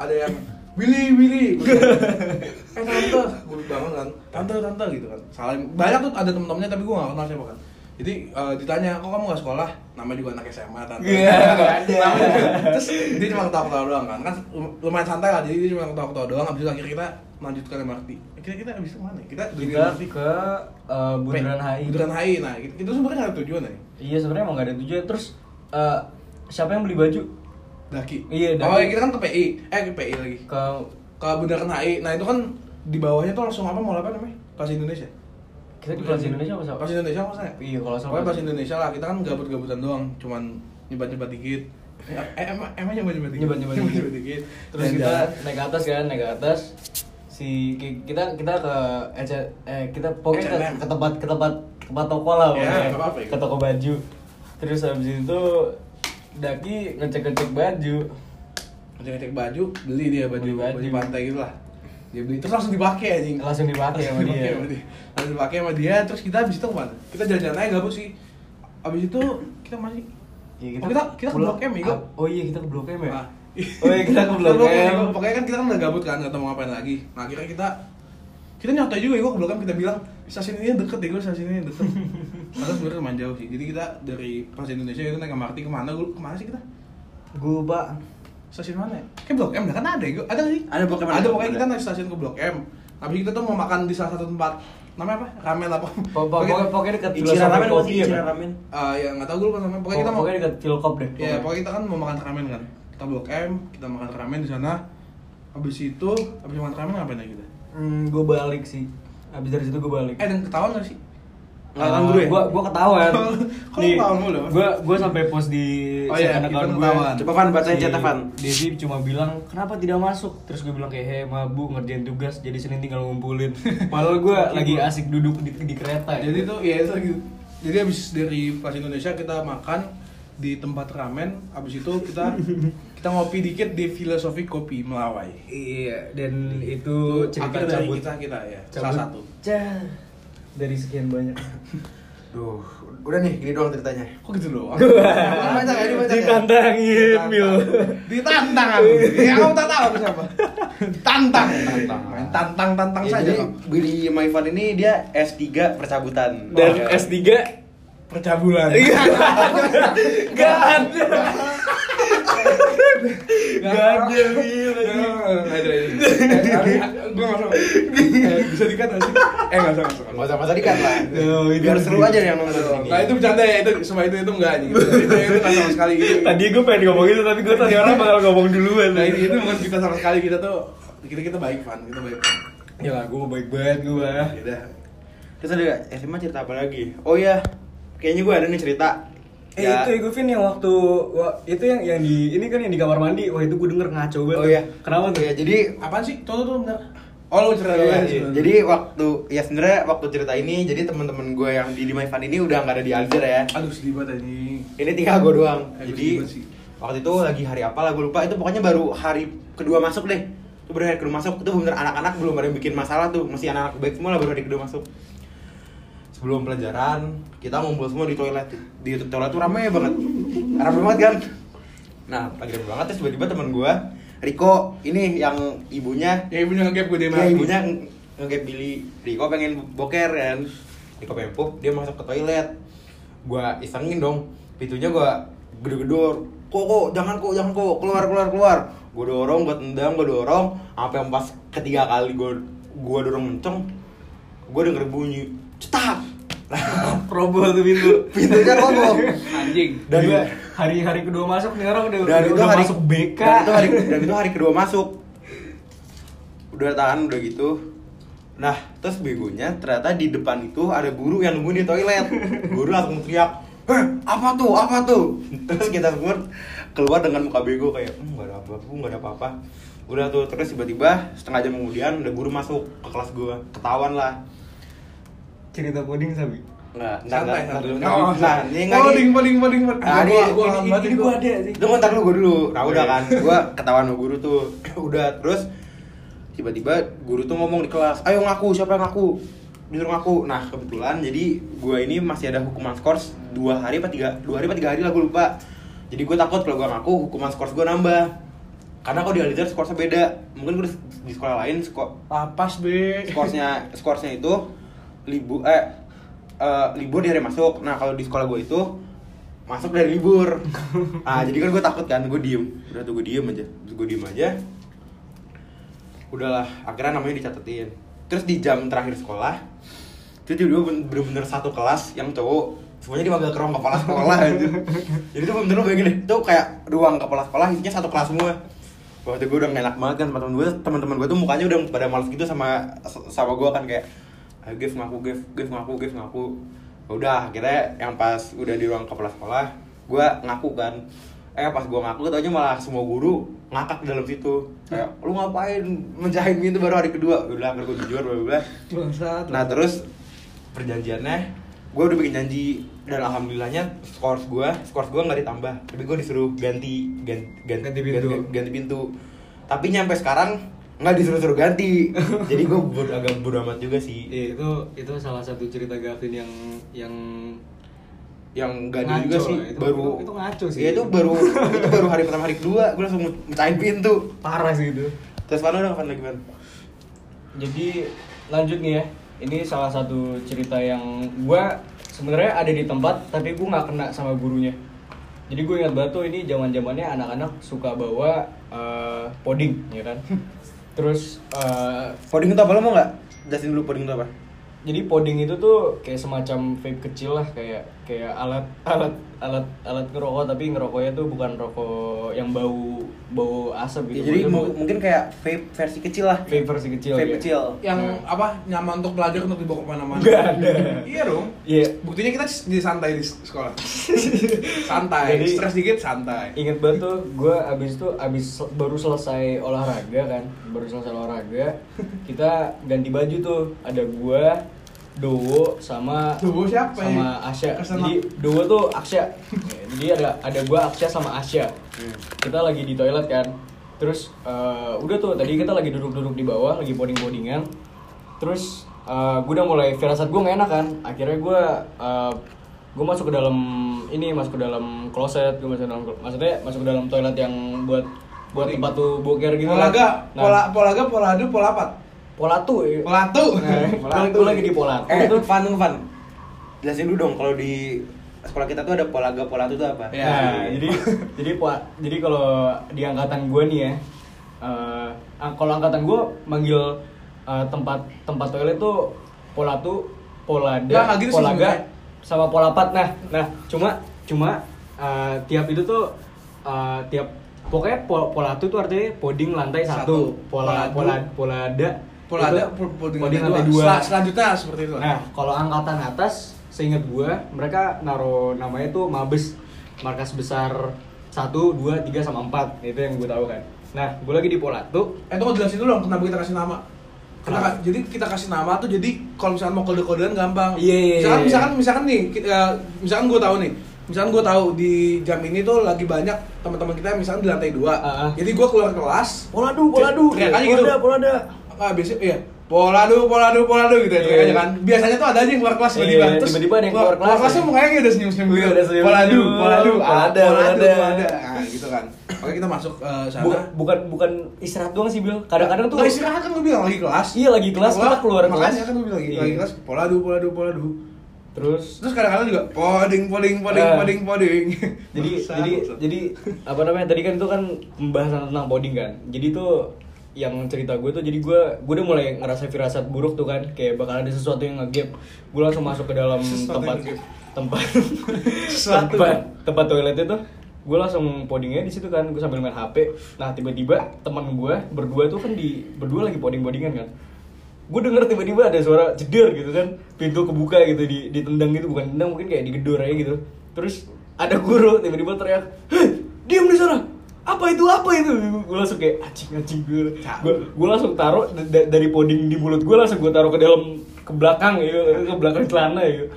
Speaker 2: ada yang Willy, Willy, eh tante, gue bangun kan, tante, tante gitu kan. Saling banyak tuh ada temen-temennya tapi gue gak kenal siapa kan. Jadi eh, ditanya, kok kamu gak sekolah? Namanya juga anak SMA tante.
Speaker 3: Iya, nggak ada.
Speaker 2: Namanya- Terus dia cuma ketawa-ketawa doang kan, kan lum- lumayan santai lah. Jadi dia cuma ketawa-ketawa doang. Abis itu akhirnya kita melanjutkan MRT. Kita kita abis itu mana? ya? Kita dari
Speaker 3: kita
Speaker 2: MRT
Speaker 3: ke eh, Bundaran HI.
Speaker 2: Bundaran HI. Nah, itu, itu sebenarnya gak ada tujuan ya.
Speaker 3: Iya sebenarnya emang gak ada tujuan. Terus eh, siapa yang beli baju?
Speaker 2: Daki.
Speaker 3: Iya,
Speaker 2: Oh,
Speaker 3: Daki.
Speaker 2: ya kita kan ke PI. Eh, ke PI lagi.
Speaker 3: Ke
Speaker 2: Ke Bundaran HI. Nah, itu kan di bawahnya tuh langsung apa mau apa namanya? Plaza Indonesia.
Speaker 3: Kita di Plaza Indonesia apa?
Speaker 2: Plaza Indonesia apa saya?
Speaker 3: Iya kalau salah.
Speaker 2: Plaza Indonesia lah, kita kan gabut-gabutan doang, cuman nyebat-nyebat dikit. Eh, eh, emang emang nyebat-nyebat dikit.
Speaker 3: Nyebat-nyebat dikit. Terus kita naik ke atas kan, naik ke atas. Si ki- kita kita ke eh kita pokoknya ke,
Speaker 2: H&M.
Speaker 3: ke tempat ke tempat ke tempat toko lah
Speaker 2: Ya,
Speaker 3: ke toko baju. Terus habis itu Daki ngecek-ngecek baju.
Speaker 2: ngecek-ngecek baju, beli dia baju.
Speaker 3: baju
Speaker 2: pantai gitu lah. Dia beli terus langsung dipakai anjing.
Speaker 3: Langsung dipakai sama dia.
Speaker 2: Langsung dipakai sama dia, terus kita habis itu ke mana? Kita jalan-jalan aja gabut sih. Habis itu kita masih
Speaker 3: Iya,
Speaker 2: Oh, kita kita ke Blok M, Igo.
Speaker 3: Oh iya kita ke Blok M ya.
Speaker 2: Nah.
Speaker 3: Oh iya kita ke Blok M.
Speaker 2: Pokoknya kan kita kan udah gabut kan, nggak tahu mau ngapain lagi. Nah akhirnya kita kita nyotai juga ya, gue ke Blok M kita bilang stasiun ini deket deh, gue stasiun ini deket. Padahal sebenarnya lumayan jauh sih. Jadi kita dari Plaza Indonesia itu naik MRT ke mana? Gue ke mana sih kita?
Speaker 3: Gue pak.
Speaker 2: Stasiun mana ya? Kayak Blok M, kan ada ya? Ada nggak sih?
Speaker 1: Ada Blok M,
Speaker 2: Ada,
Speaker 1: ada.
Speaker 2: pokoknya kita naik stasiun ke Blok M. Habis kita tuh mau makan di salah satu tempat namanya apa? Ramen apa?
Speaker 3: Pokoknya pokoknya dekat
Speaker 1: Ichiran ramen apa sih?
Speaker 3: ya. Kan?
Speaker 1: ramen.
Speaker 2: Ah, ya nggak tahu gue lupa namanya. Pokoknya kita mau
Speaker 3: Pokoknya dekat Tilkop deh.
Speaker 2: Ya, pokoknya kita kan mau makan ramen kan. Kita Blok M, kita makan ramen di sana. Habis itu, habis makan ramen ngapain lagi kita?
Speaker 3: Hmm, gue balik sih. Abis dari situ gue balik.
Speaker 2: Eh, dan ketahuan gak sih?
Speaker 1: Nggak tahu dulu ya?
Speaker 3: Gua gua ketahuan.
Speaker 2: Kok lu?
Speaker 3: Gua gua sampai post di
Speaker 2: Oh iya, kita
Speaker 3: account
Speaker 2: ketahuan.
Speaker 1: Coba, Van, bacain
Speaker 3: Si
Speaker 1: chatnya, Van.
Speaker 3: Devi cuma bilang, "Kenapa tidak masuk?" Terus gue bilang kayak, "Hei, mabuk ngerjain tugas, jadi Senin tinggal ngumpulin." Padahal gua lagi asik duduk di, di kereta.
Speaker 2: Jadi tuh, ya itu lagi. Jadi habis dari Plaza Indonesia kita makan di tempat ramen. Habis itu kita kita ngopi dikit di filosofi kopi Melawai.
Speaker 3: Iya, dan itu cerita cabut
Speaker 2: kita kita ya.
Speaker 3: cabut.
Speaker 2: Salah satu.
Speaker 3: Cah. Dari sekian banyak.
Speaker 1: Duh, udah nih, gini doang ceritanya.
Speaker 2: Kok gitu loh?
Speaker 1: Banyak ya, ini banyak ya.
Speaker 3: Ditantangin, Mil.
Speaker 2: Ditantang aku. Ya kamu tak tahu aku siapa. Tantang. Tantang. Main tantang tantang
Speaker 1: Ya,
Speaker 2: saja
Speaker 1: jadi. Billy Maifan ini dia S3 percabutan.
Speaker 3: Dan
Speaker 1: Oh,
Speaker 3: S3
Speaker 2: Percabulan.
Speaker 3: Gak ada. Gak ada, Mil.
Speaker 2: Nggak ada. Gue. Eh, Bisa dikat sih? Eh nggak usah. Nggak usah
Speaker 1: masa dikat lah. Biar seru aja yang nonton ini.
Speaker 2: Nah itu bercanda ya, itu semua itu itu enggak gitu. Itu itu nggak sama sekali gitu.
Speaker 3: Tadi gue pengen ngomong itu tapi gue tadi orang bakal ngomong duluan.
Speaker 2: Nah itu bukan kita sama sekali kita tuh kita kita baik fan kita baik.
Speaker 3: Ya lah, gue baik banget gue.
Speaker 2: Ya udah.
Speaker 1: Terus ada SMA cerita apa lagi? Oh iya, kayaknya gue ada nih cerita.
Speaker 3: Eh
Speaker 1: Ya.
Speaker 3: itu Ego Vin yang waktu wah, itu yang yang di ini kan yang di kamar mandi. Wah itu gue denger ngaco banget.
Speaker 1: Oh iya.
Speaker 3: Kenapa tuh?
Speaker 1: Ya, jadi
Speaker 2: Apaan sih? Tuh tuh tuh bentar. Oh lu cerita dulu
Speaker 1: Iya,
Speaker 2: ya,
Speaker 1: iya. Jadi waktu ya sebenarnya waktu cerita ini jadi teman-teman gue yang di Dimai Fun ini udah nggak ada di Alger ya.
Speaker 2: Aduh sedih banget ini.
Speaker 1: Ini tinggal gue doang.
Speaker 2: Aduh,
Speaker 1: Jadi
Speaker 2: banget sih.
Speaker 1: waktu itu lagi hari apa lah gue lupa. Itu pokoknya baru hari kedua masuk deh. Itu baru hari kedua masuk. Itu bener anak-anak belum ada yang bikin masalah tuh. Masih anak-anak baik semua lah baru hari kedua masuk. Sebelum pelajaran kita ngumpul semua di toilet. Di toilet tuh rame banget. Rame banget kan. Nah, lagi rame banget terus tiba-tiba teman gue Riko ini yang ibunya.
Speaker 2: Ya ibunya ngegap gue deh
Speaker 1: Iya ibunya nge- ngegap Billy. Riko pengen boker kan? Riko pengen pup, dia masuk ke toilet. Gua isengin dong. Pintunya gua gedor-gedor. Kok kok jangan kok jangan kok. Keluar keluar keluar. Gua dorong, gua tendang, gua dorong. Sampai yang pas ketiga kali gua gua dorong kenceng Gua denger bunyi cetak
Speaker 3: Roboh tuh pintu.
Speaker 1: Pintunya roboh
Speaker 2: Anjing.
Speaker 1: Dan
Speaker 3: hari-hari kedua masuk nih orang udah,
Speaker 1: dan
Speaker 3: udah,
Speaker 1: itu
Speaker 3: udah
Speaker 1: hari
Speaker 3: masuk BK.
Speaker 1: dan itu hari dan itu hari kedua masuk. Udah tahan udah gitu. Nah terus begonya ternyata di depan itu ada guru yang nungguin di toilet. Guru langsung teriak eh apa tuh? Apa tuh? Terus kita semua keluar dengan muka bego kayak "Hmm, nggak ada apa-apa nggak ada apa-apa. Udah tuh terus tiba-tiba setengah jam kemudian ada guru masuk ke kelas gua. Ketahuan lah
Speaker 3: Cerita puding sabi.
Speaker 1: nggak nggak
Speaker 2: Santai,
Speaker 1: nggak
Speaker 2: santai. Oh,
Speaker 1: nah ini nih
Speaker 2: poding, poding, poding.
Speaker 1: Nah,
Speaker 2: Gua-
Speaker 1: ini-
Speaker 2: gua
Speaker 3: ini-
Speaker 2: lambat
Speaker 3: ini
Speaker 2: nih,
Speaker 3: gua
Speaker 2: gua.
Speaker 3: ada sih.
Speaker 1: Tunggu ntar dulu gue dulu. Nah udah kan, gue ketahuan sama guru tuh. udah terus tiba-tiba guru tuh ngomong di kelas, ayo ngaku siapa yang ngaku, disuruh ngaku. Nah kebetulan jadi gue ini masih ada hukuman skors dua hari apa tiga dua hari apa tiga hari lah gue lupa. Jadi gue takut kalau gue ngaku hukuman skors gue nambah. Karena kalau di Alizar skorsnya beda. Mungkin gue di sekolah lain skor
Speaker 2: Lapas, Be.
Speaker 1: skorsnya skorsnya itu libur eh, eh, libur di hari masuk. Nah kalau di sekolah gue itu masuk dari libur. Nah jadi kan gue takut kan gue diem. Udah tuh gue diem aja Terus gue diem aja. Udahlah akhirnya namanya dicatetin. Terus di jam terakhir sekolah itu tiba-tiba ben- bener-bener satu kelas yang cowok semuanya dipanggil ke ruang kepala sekolah aja jadi itu bener-bener bayangin deh itu kayak ruang kepala sekolah isinya satu kelas semua. Waktu gue udah enak banget kan sama temen gue teman-teman gue tuh mukanya udah pada males gitu sama sama gue kan kayak ayo Gif ngaku Gif. Gif ngaku Gif ngaku. Udah akhirnya yang pas udah di ruang kepala sekolah gue ngaku kan. Eh pas gue ngaku taunya malah semua guru ngakak di dalam situ. Kayak lu ngapain menjahit pintu baru hari kedua? Udah akhirnya gue jujur bla. Nah terus perjanjiannya gue udah bikin janji dan alhamdulillahnya skors gue skors gue nggak ditambah. Tapi gue disuruh ganti ganti ganti,
Speaker 3: Ganti pintu.
Speaker 1: ganti, ganti pintu. Tapi nyampe sekarang nggak disuruh suruh ganti jadi gue bodo, agak bodo amat juga sih
Speaker 3: Iya, itu itu salah satu cerita Gavin yang yang
Speaker 1: yang gak
Speaker 3: Ngaco
Speaker 1: juga sih
Speaker 3: itu-
Speaker 1: baru
Speaker 3: itu- itu ngaco sih.
Speaker 1: Iya, itu baru itu baru hari pertama hari kedua gue langsung mecahin pintu
Speaker 3: parah sih itu.
Speaker 1: terus mana udah kapan lagi man
Speaker 3: Jadi lanjut nih ya. Ini salah satu cerita yang gua sebenarnya ada di tempat tapi gua nggak kena sama gurunya. Jadi gue ingat banget tuh ini zaman zamannya anak-anak suka bawa eh, poding ya kan. Terus eh,
Speaker 1: Poding itu apa? Lo mau nggak? Jelasin dulu poding itu apa?
Speaker 3: jadi poding itu tuh kayak semacam vape kecil lah kayak kayak alat alat alat alat ngerokok tapi ngerokoknya tuh bukan rokok yang bau bau asap
Speaker 1: Ya,
Speaker 3: gitu.
Speaker 1: jadi
Speaker 3: Maksudnya
Speaker 1: mu- mungkin kayak vape versi kecil lah
Speaker 3: vape versi kecil.
Speaker 1: vape
Speaker 3: ya.
Speaker 1: kecil
Speaker 2: Yang
Speaker 3: Nah.
Speaker 2: apa nyaman untuk belajar untuk dibawa ke mana-mana.
Speaker 3: Nggak ada.
Speaker 2: Iya dong.
Speaker 3: Iya.
Speaker 2: Buktinya kita jadi santai di sekolah. santai.
Speaker 3: Jadi-
Speaker 2: Stres dikit santai.
Speaker 3: Ingat banget tuh, gue abis itu abis baru selesai olahraga kan, baru selesai olahraga, kita ganti baju tuh, ada gue, Dowo sama
Speaker 2: Dowo siapa ya?
Speaker 3: sama Asya.
Speaker 2: Ke sana.
Speaker 3: Jadi Dowo tuh Aksya. Ya, Jadi ada ada gue Aksya sama Asya. Kita lagi di toilet kan, terus eh, udah tuh tadi kita lagi duduk-duduk di bawah, lagi boarding-boardingan, terus gue udah mulai firasat gue gak enak kan, akhirnya gue gue masuk ke dalam ini masuk ke dalam kloset gue masuk ke dalam maksudnya masuk ke dalam toilet yang buat buat tempat tuh boker gitu
Speaker 2: Polaga,
Speaker 3: Nah,
Speaker 2: pola polaga, poladu, polapat.
Speaker 3: pola tuh ya.
Speaker 2: Polatu.
Speaker 3: nah, gue lagi di pola
Speaker 1: Eh,
Speaker 3: tuh
Speaker 1: Van, Van. Jelasin dulu dong kalau di sekolah kita tuh ada polaga polatu tuh apa?
Speaker 2: Ya.
Speaker 3: Nah, jadi jadi pola, jadi kalau di angkatan gue nih ya, eh, ang- kalau angkatan gue manggil eh, tempat tempat toilet tuh pola tuh polada,
Speaker 2: nggak gitu sih
Speaker 3: polaga,
Speaker 2: sebenarnya.
Speaker 3: sama polapat. Nah, nah cuma cuma eh, tiap itu tuh eh, tiap pokoknya pol, polatu tuh artinya poding lantai
Speaker 2: Satu.
Speaker 3: satu, pola pola polada
Speaker 2: Polada,
Speaker 3: itu
Speaker 2: pol- poding
Speaker 3: poding
Speaker 2: lantai
Speaker 3: lantai
Speaker 2: dua.
Speaker 3: dua.
Speaker 2: Sel- Selanjutnya seperti itu.
Speaker 3: Nah, kalau angkatan atas, seingat gua, mereka naruh namanya tuh Mabes, markas besar 1, 2, 3 sama 4. Itu yang gue tahu kan. Nah, gue lagi di Polatu.
Speaker 2: Eh, tunggu jelasin dulu dong kenapa kita kasih nama. kita jadi kita kasih nama tuh jadi kalau misalkan mau kode-kodean gampang.
Speaker 3: Iya, iya,
Speaker 2: Misalkan
Speaker 3: iya.
Speaker 2: misalkan misalkan nih, eh, misalkan gue tahu nih, misalkan gue tahu di jam ini tuh lagi banyak teman-teman kita misalkan di lantai dua.
Speaker 3: Ah, ah.
Speaker 2: Jadi gue keluar kelas,
Speaker 3: Poladu, poladu.
Speaker 2: Aja gitu.
Speaker 3: Polada, polada.
Speaker 2: Ah biasanya iya Poladu, poladu, poladu gitu ya teriaknya
Speaker 3: Iya.
Speaker 2: kan. Biasanya tuh ada aja yang keluar kelas tiba-tiba.
Speaker 3: Iya, tiba-tiba ada yang keluar kelas.
Speaker 2: kelasnya mukanya kayak udah senyum-senyum
Speaker 3: Iya,
Speaker 2: gitu.
Speaker 3: udah senyum-senyum.
Speaker 2: Poladu, poladu, ah,
Speaker 3: Polada,
Speaker 2: poladu,
Speaker 3: polada.
Speaker 2: polada. Nah, gitu kan. Oke, kita masuk eh, sana.
Speaker 3: Bu- bukan bukan istirahat doang sih Bil. Kadang-kadang tuh
Speaker 2: Nggak istirahat kan gue bilang lagi kelas.
Speaker 3: Iya, lagi kelas, kita keluar kelas.
Speaker 2: Makanya kan gue bilang lagi,
Speaker 3: Iya.
Speaker 2: lagi kelas. Poladu, poladu, poladu.
Speaker 3: terus
Speaker 2: Terus kadang-kadang juga poding, poding, poding,
Speaker 3: Eh.
Speaker 2: poding, poding.
Speaker 3: jadi jadi jadi apa namanya tadi kan itu kan pembahasan tentang coding kan jadi tuh yang cerita gue tuh jadi gue gue udah mulai ngerasa firasat buruk tuh kan kayak bakal ada sesuatu yang ngegap. Gue langsung masuk ke dalam
Speaker 2: Sesuatu
Speaker 3: tempat tempat
Speaker 2: Sesuatu.
Speaker 3: tempat tempat toilet itu gue langsung podingnya di situ kan gue sambil main hp nah tiba-tiba teman gue berdua tuh kan di berdua lagi poding podingan kan. Gue denger tiba-tiba ada suara jeder gitu kan pintu kebuka gitu di ditendang gitu bukan tendang mungkin kayak digedor aja gitu. Terus ada guru tiba-tiba teriak hei diam di sana apa itu? Apa itu? Gue langsung kayak anjing anjing gue gue gue langsung taruh da- da- dari poding di mulut gue langsung gue taruh ke dalam ke belakang ya ke belakang celana ya.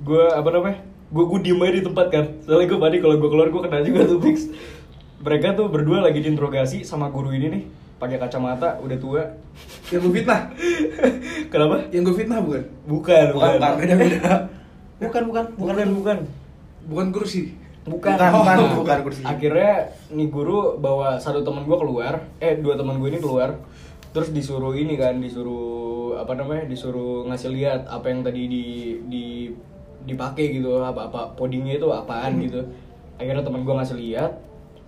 Speaker 3: Gue apa namanya gue gue diem aja di tempat kan. Soalnya gue panik kalau gue keluar gue kena juga tuh fix. Mereka tuh berdua lagi diinterogasi sama guru ini nih pakai kacamata udah tua.
Speaker 2: Yang gue fitnah.
Speaker 3: kenapa?
Speaker 2: Yang gue fitnah bukan?
Speaker 3: bukan
Speaker 1: Bukan, Pak, beda-beda. Bukan, bukan,
Speaker 3: bukan. Bukan
Speaker 2: Bukan. Kursi.
Speaker 3: Bukan.
Speaker 1: Bukan, bukan,
Speaker 3: Nah,
Speaker 1: bukan. Kursi.
Speaker 3: akhirnya nih guru bawa satu teman gue keluar. Eh dua teman gue ini keluar. Terus disuruh ini kan disuruh apa namanya disuruh ngasih lihat apa yang tadi di di dipakai gitu apa apa podingnya itu apaan gitu. Akhirnya teman gue ngasih lihat.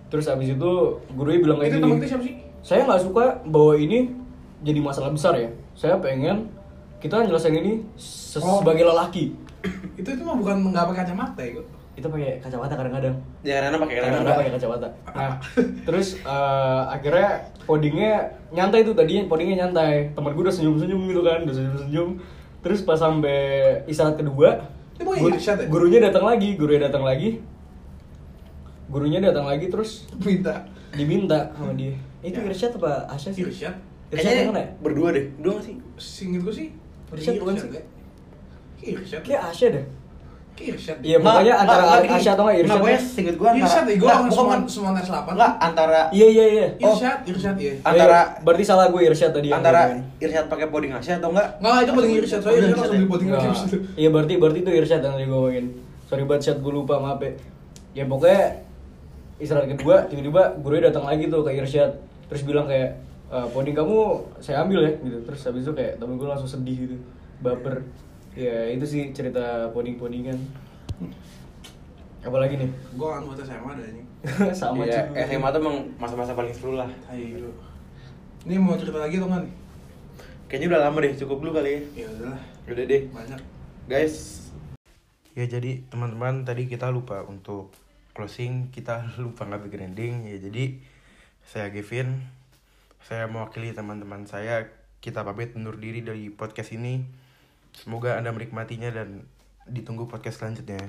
Speaker 3: Terus abis itu gurunya bilang kayak gini.
Speaker 2: siapa sih?
Speaker 3: saya nggak suka bahwa ini jadi masalah besar ya. Saya pengen kita nyelesain ini
Speaker 2: Oh.
Speaker 3: sebagai lelaki.
Speaker 2: Itu itu mah bukan nggak pakai kacamata ya,
Speaker 3: kita pakai kacamata kadang-kadang
Speaker 1: Ya, Rana pakai
Speaker 3: karena
Speaker 1: Rana.
Speaker 3: pakai kacamata. Nah, terus eh, akhirnya codingnya nyantai tuh tadinya codingnya nyantai. Temen gue udah senyum-senyum gitu kan, udah senyum-senyum. Terus pas sampai istirahat kedua,
Speaker 2: Ini mau
Speaker 3: gur-
Speaker 2: irsyad ya?
Speaker 3: gurunya datang lagi, gurunya datang lagi. Gurunya datang lagi terus
Speaker 2: Minta.
Speaker 3: diminta sama dia. Itu
Speaker 2: Ya.
Speaker 3: Irsyad apa Asya sih?
Speaker 2: Irsyad.
Speaker 3: Irsyad yang mana
Speaker 1: Kayaknya
Speaker 3: ya?
Speaker 1: berdua deh. Dua sih?
Speaker 2: Singkat gue sih.
Speaker 3: Irsyad bukan sih?
Speaker 2: ya? Kayak Irsyad.
Speaker 3: Kayak Asya deh.
Speaker 2: Kayak Irsyad.
Speaker 3: Iya, pokoknya antara Asya atau nggak Irsyad.
Speaker 1: Pokoknya singkat gue antara.
Speaker 2: Irsyad ya,
Speaker 1: Nggak,
Speaker 2: orang
Speaker 1: bukan,
Speaker 2: semua semua tes 8.
Speaker 1: Enggak, antara
Speaker 3: Iya iya iya.
Speaker 2: Irsyad, Irsyad iya.
Speaker 1: Antara-
Speaker 3: Eh, berarti salah gue Irsyad tadi.
Speaker 1: antara. Irsyad pakai poding Asia atau enggak?
Speaker 2: Enggak, itu paling Irsyad. Soalnya Irsyad langsung di abis itu.
Speaker 3: Iya berarti berarti itu Irsyad yang tadi gue ngomongin. Sorry banget Syad gue lupa maaf ya. Ya pokoknya istirahat kedua tiba-tiba gurunya datang lagi tuh ke Irsyad terus bilang kayak e, poding kamu saya ambil ya gitu terus habis itu kayak temen gue langsung sedih gitu baper ya itu sih cerita poding podingan apalagi nih
Speaker 2: Gue kan buat SMA ada anjing.
Speaker 3: sama
Speaker 1: Iya,
Speaker 3: cuy.
Speaker 1: SMA tuh emang masa-masa paling seru lah.
Speaker 2: Ayo. Ini mau cerita lagi atau enggak nih?
Speaker 1: Kayaknya udah lama deh, cukup dulu kali ya.
Speaker 2: Ya udahlah.
Speaker 1: Udah deh.
Speaker 2: Banyak.
Speaker 1: Guys, ya jadi teman-teman tadi kita lupa untuk closing, kita lupa nggak bikin ending. Ya jadi saya Kevin, saya mewakili teman-teman saya. Kita pamit undur diri dari podcast ini. Semoga Anda menikmatinya dan ditunggu podcast selanjutnya.